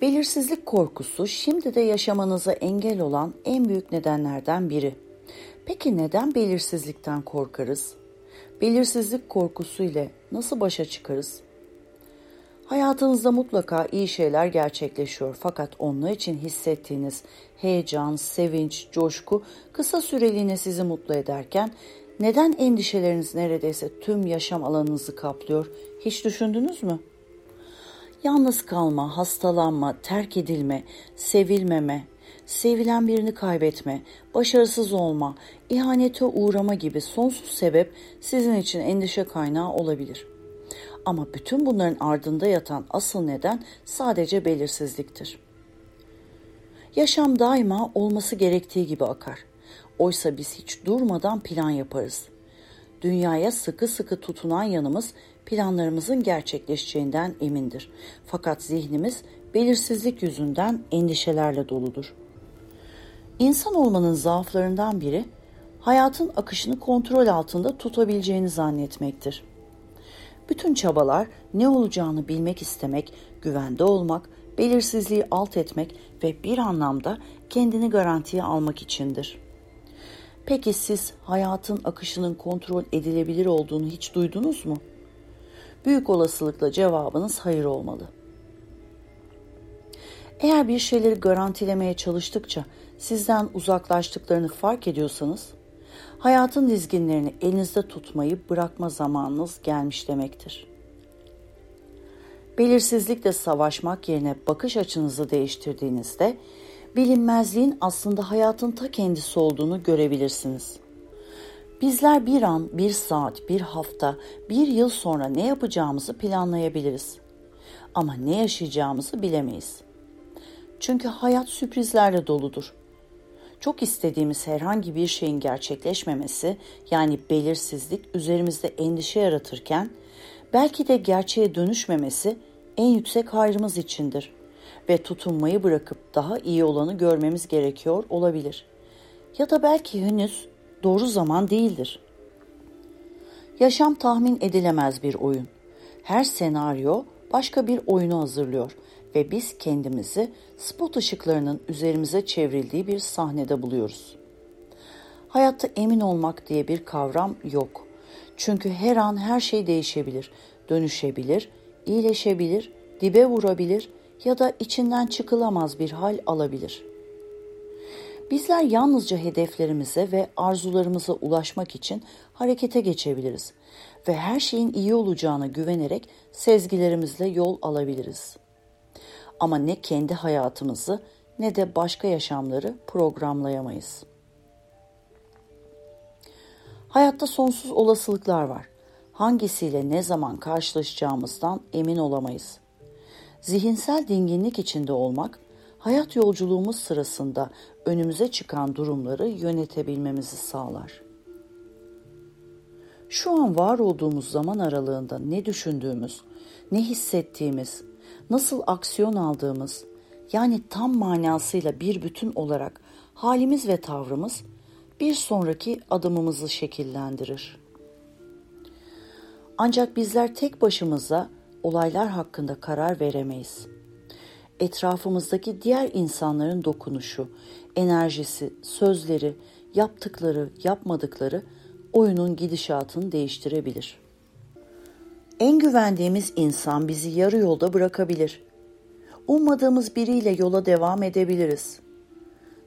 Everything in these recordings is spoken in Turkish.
Belirsizlik korkusu şimdi de yaşamanıza engel olan en büyük nedenlerden biri. Peki neden belirsizlikten korkarız? Belirsizlik korkusu ile nasıl başa çıkarız? Hayatınızda mutlaka iyi şeyler gerçekleşiyor fakat onlar için hissettiğiniz heyecan, sevinç, coşku kısa süreliğine sizi mutlu ederken neden endişeleriniz neredeyse tüm yaşam alanınızı kaplıyor hiç düşündünüz mü? Yalnız kalma, hastalanma, terk edilme, sevilmeme, sevilen birini kaybetme, başarısız olma, ihanete uğrama gibi sonsuz sebep sizin için endişe kaynağı olabilir. Ama bütün bunların ardında yatan asıl neden sadece belirsizliktir. Yaşam daima olması gerektiği gibi akar. Oysa biz hiç durmadan plan yaparız. Dünyaya sıkı sıkı tutunan yanımız planlarımızın gerçekleşeceğinden emindir. Fakat zihnimiz belirsizlik yüzünden endişelerle doludur. İnsan olmanın zaaflarından biri hayatın akışını kontrol altında tutabileceğini zannetmektir. Bütün çabalar ne olacağını bilmek istemek, güvende olmak, belirsizliği alt etmek ve bir anlamda kendini garantiye almak içindir. Peki siz hayatın akışının kontrol edilebilir olduğunu hiç duydunuz mu? Büyük olasılıkla cevabınız hayır olmalı. Eğer bir şeyleri garantilemeye çalıştıkça sizden uzaklaştıklarını fark ediyorsanız, hayatın dizginlerini elinizde tutmayı bırakma zamanınız gelmiş demektir. Belirsizlikle savaşmak yerine bakış açınızı değiştirdiğinizde bilinmezliğin aslında hayatın ta kendisi olduğunu görebilirsiniz. Bizler bir an, bir saat, bir hafta, bir yıl sonra ne yapacağımızı planlayabiliriz. Ama ne yaşayacağımızı bilemeyiz. Çünkü hayat sürprizlerle doludur. Çok istediğimiz herhangi bir şeyin gerçekleşmemesi, yani belirsizlik üzerimizde endişe yaratırken, belki de gerçeğe dönüşmemesi en yüksek hayrımız içindir ve tutunmayı bırakıp daha iyi olanı görmemiz gerekiyor olabilir. Ya da belki henüz doğru zaman değildir. Yaşam tahmin edilemez bir oyun. Her senaryo başka bir oyunu hazırlıyor ve biz kendimizi spot ışıklarının üzerimize çevrildiği bir sahnede buluyoruz. Hayatta emin olmak diye bir kavram yok. Çünkü her an her şey değişebilir, dönüşebilir, iyileşebilir, dibe vurabilir ya da içinden çıkılamaz bir hal alabilir. Bizler yalnızca hedeflerimize ve arzularımıza ulaşmak için harekete geçebiliriz ve her şeyin iyi olacağına güvenerek sezgilerimizle yol alabiliriz. Ama ne kendi hayatımızı ne de başka yaşamları programlayamayız. Hayatta sonsuz olasılıklar var. Hangisiyle ne zaman karşılaşacağımızdan emin olamayız. Zihinsel dinginlik içinde olmak, hayat yolculuğumuz sırasında önümüze çıkan durumları yönetebilmemizi sağlar. Şu an var olduğumuz zaman aralığında ne düşündüğümüz, ne hissettiğimiz, nasıl aksiyon aldığımız, yani tam manasıyla bir bütün olarak halimiz ve tavrımız bir sonraki adımımızı şekillendirir. Ancak bizler tek başımıza olaylar hakkında karar veremeyiz. Etrafımızdaki diğer insanların dokunuşu, enerjisi, sözleri, yaptıkları, yapmadıkları oyunun gidişatını değiştirebilir. En güvendiğimiz insan bizi yarı yolda bırakabilir. Ummadığımız biriyle yola devam edebiliriz.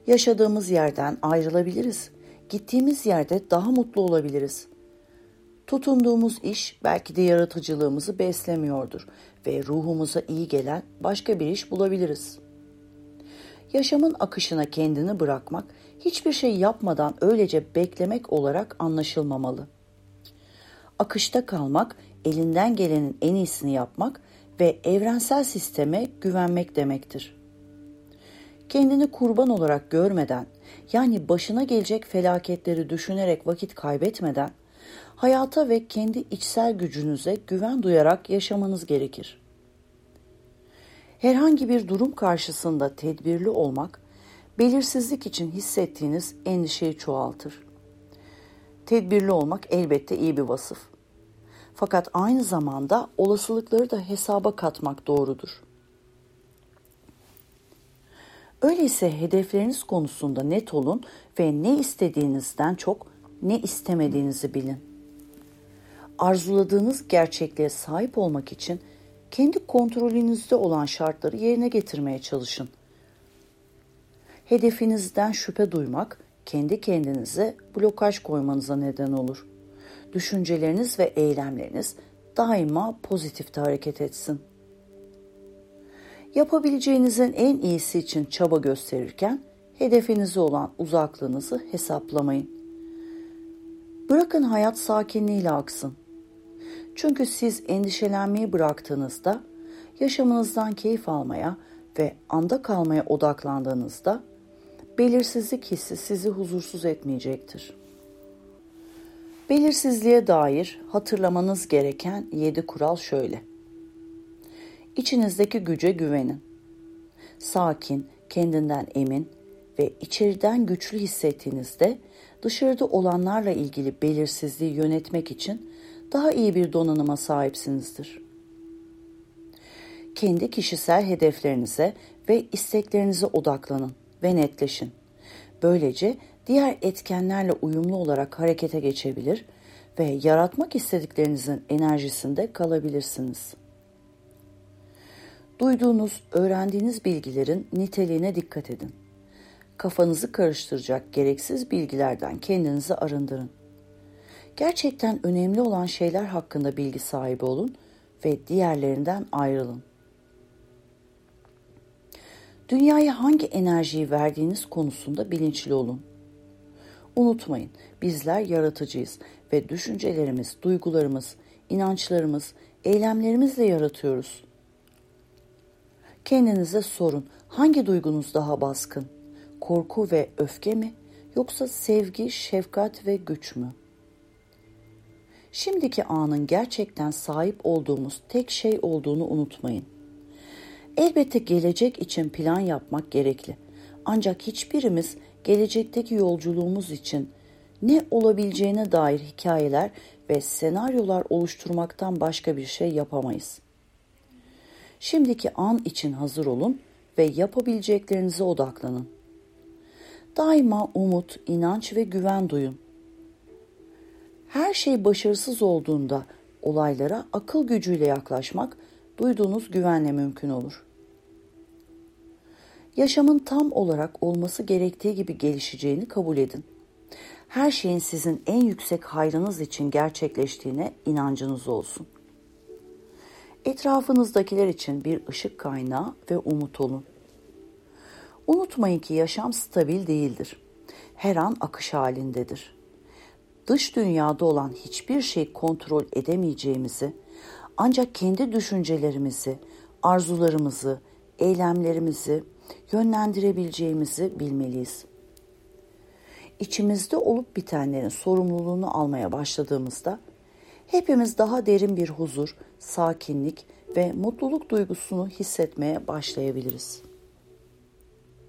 Yaşadığımız yerden ayrılabiliriz. Gittiğimiz yerde daha mutlu olabiliriz. Tutunduğumuz iş belki de yaratıcılığımızı beslemiyordur ve ruhumuza iyi gelen başka bir iş bulabiliriz. Yaşamın akışına kendini bırakmak, hiçbir şey yapmadan öylece beklemek olarak anlaşılmamalı. Akışta kalmak, elinden gelenin en iyisini yapmak ve evrensel sisteme güvenmek demektir. Kendini kurban olarak görmeden, yani başına gelecek felaketleri düşünerek vakit kaybetmeden hayata ve kendi içsel gücünüze güven duyarak yaşamanız gerekir. Herhangi bir durum karşısında tedbirli olmak, belirsizlik için hissettiğiniz endişeyi çoğaltır. Tedbirli olmak elbette iyi bir vasıf. Fakat aynı zamanda olasılıkları da hesaba katmak doğrudur. Öyleyse hedefleriniz konusunda net olun ve ne istediğinizden çok ne istemediğinizi bilin. Arzuladığınız gerçekliğe sahip olmak için kendi kontrolünüzde olan şartları yerine getirmeye çalışın. Hedefinizden şüphe duymak kendi kendinize blokaj koymanıza neden olur. Düşünceleriniz ve eylemleriniz daima pozitifte hareket etsin. Yapabileceğinizin en iyisi için çaba gösterirken hedefinize olan uzaklığınızı hesaplamayın. Bırakın hayat sakinliğiyle aksın. Çünkü siz endişelenmeyi bıraktığınızda, yaşamınızdan keyif almaya ve anda kalmaya odaklandığınızda belirsizlik hissi sizi huzursuz etmeyecektir. Belirsizliğe dair hatırlamanız gereken 7 kural şöyle. İçinizdeki güce güvenin. Sakin, kendinden emin ve içeriden güçlü hissettiğinizde dışarıda olanlarla ilgili belirsizliği yönetmek için daha iyi bir donanıma sahipsinizdir. Kendi kişisel hedeflerinize ve isteklerinize odaklanın ve netleşin. Böylece diğer etkenlerle uyumlu olarak harekete geçebilir ve yaratmak istediklerinizin enerjisinde kalabilirsiniz. Duyduğunuz, öğrendiğiniz bilgilerin niteliğine dikkat edin. Kafanızı karıştıracak gereksiz bilgilerden kendinizi arındırın. Gerçekten önemli olan şeyler hakkında bilgi sahibi olun ve diğerlerinden ayrılın. Dünyaya hangi enerjiyi verdiğiniz konusunda bilinçli olun. Unutmayın, bizler yaratıcıyız ve düşüncelerimiz, duygularımız, inançlarımız, eylemlerimizle yaratıyoruz. Kendinize sorun, hangi duygunuz daha baskın? Korku ve öfke mi yoksa sevgi, şefkat ve güç mü? Şimdiki anın gerçekten sahip olduğumuz tek şey olduğunu unutmayın. Elbette gelecek için plan yapmak gerekli. Ancak hiçbirimiz gelecekteki yolculuğumuz için ne olabileceğine dair hikayeler ve senaryolar oluşturmaktan başka bir şey yapamayız. Şimdiki an için hazır olun ve yapabileceklerinize odaklanın. Daima umut, inanç ve güven duyun. Her şey başarısız olduğunda olaylara akıl gücüyle yaklaşmak duyduğunuz güvenle mümkün olur. Yaşamın tam olarak olması gerektiği gibi gelişeceğini kabul edin. Her şeyin sizin en yüksek hayrınız için gerçekleştiğine inancınız olsun. Etrafınızdakiler için bir ışık kaynağı ve umut olun. Unutmayın ki yaşam stabil değildir. Her an akış halindedir. Dış dünyada olan hiçbir şey kontrol edemeyeceğimizi, ancak kendi düşüncelerimizi, arzularımızı, eylemlerimizi yönlendirebileceğimizi bilmeliyiz. İçimizde olup bitenlerin sorumluluğunu almaya başladığımızda hepimiz daha derin bir huzur, sakinlik ve mutluluk duygusunu hissetmeye başlayabiliriz.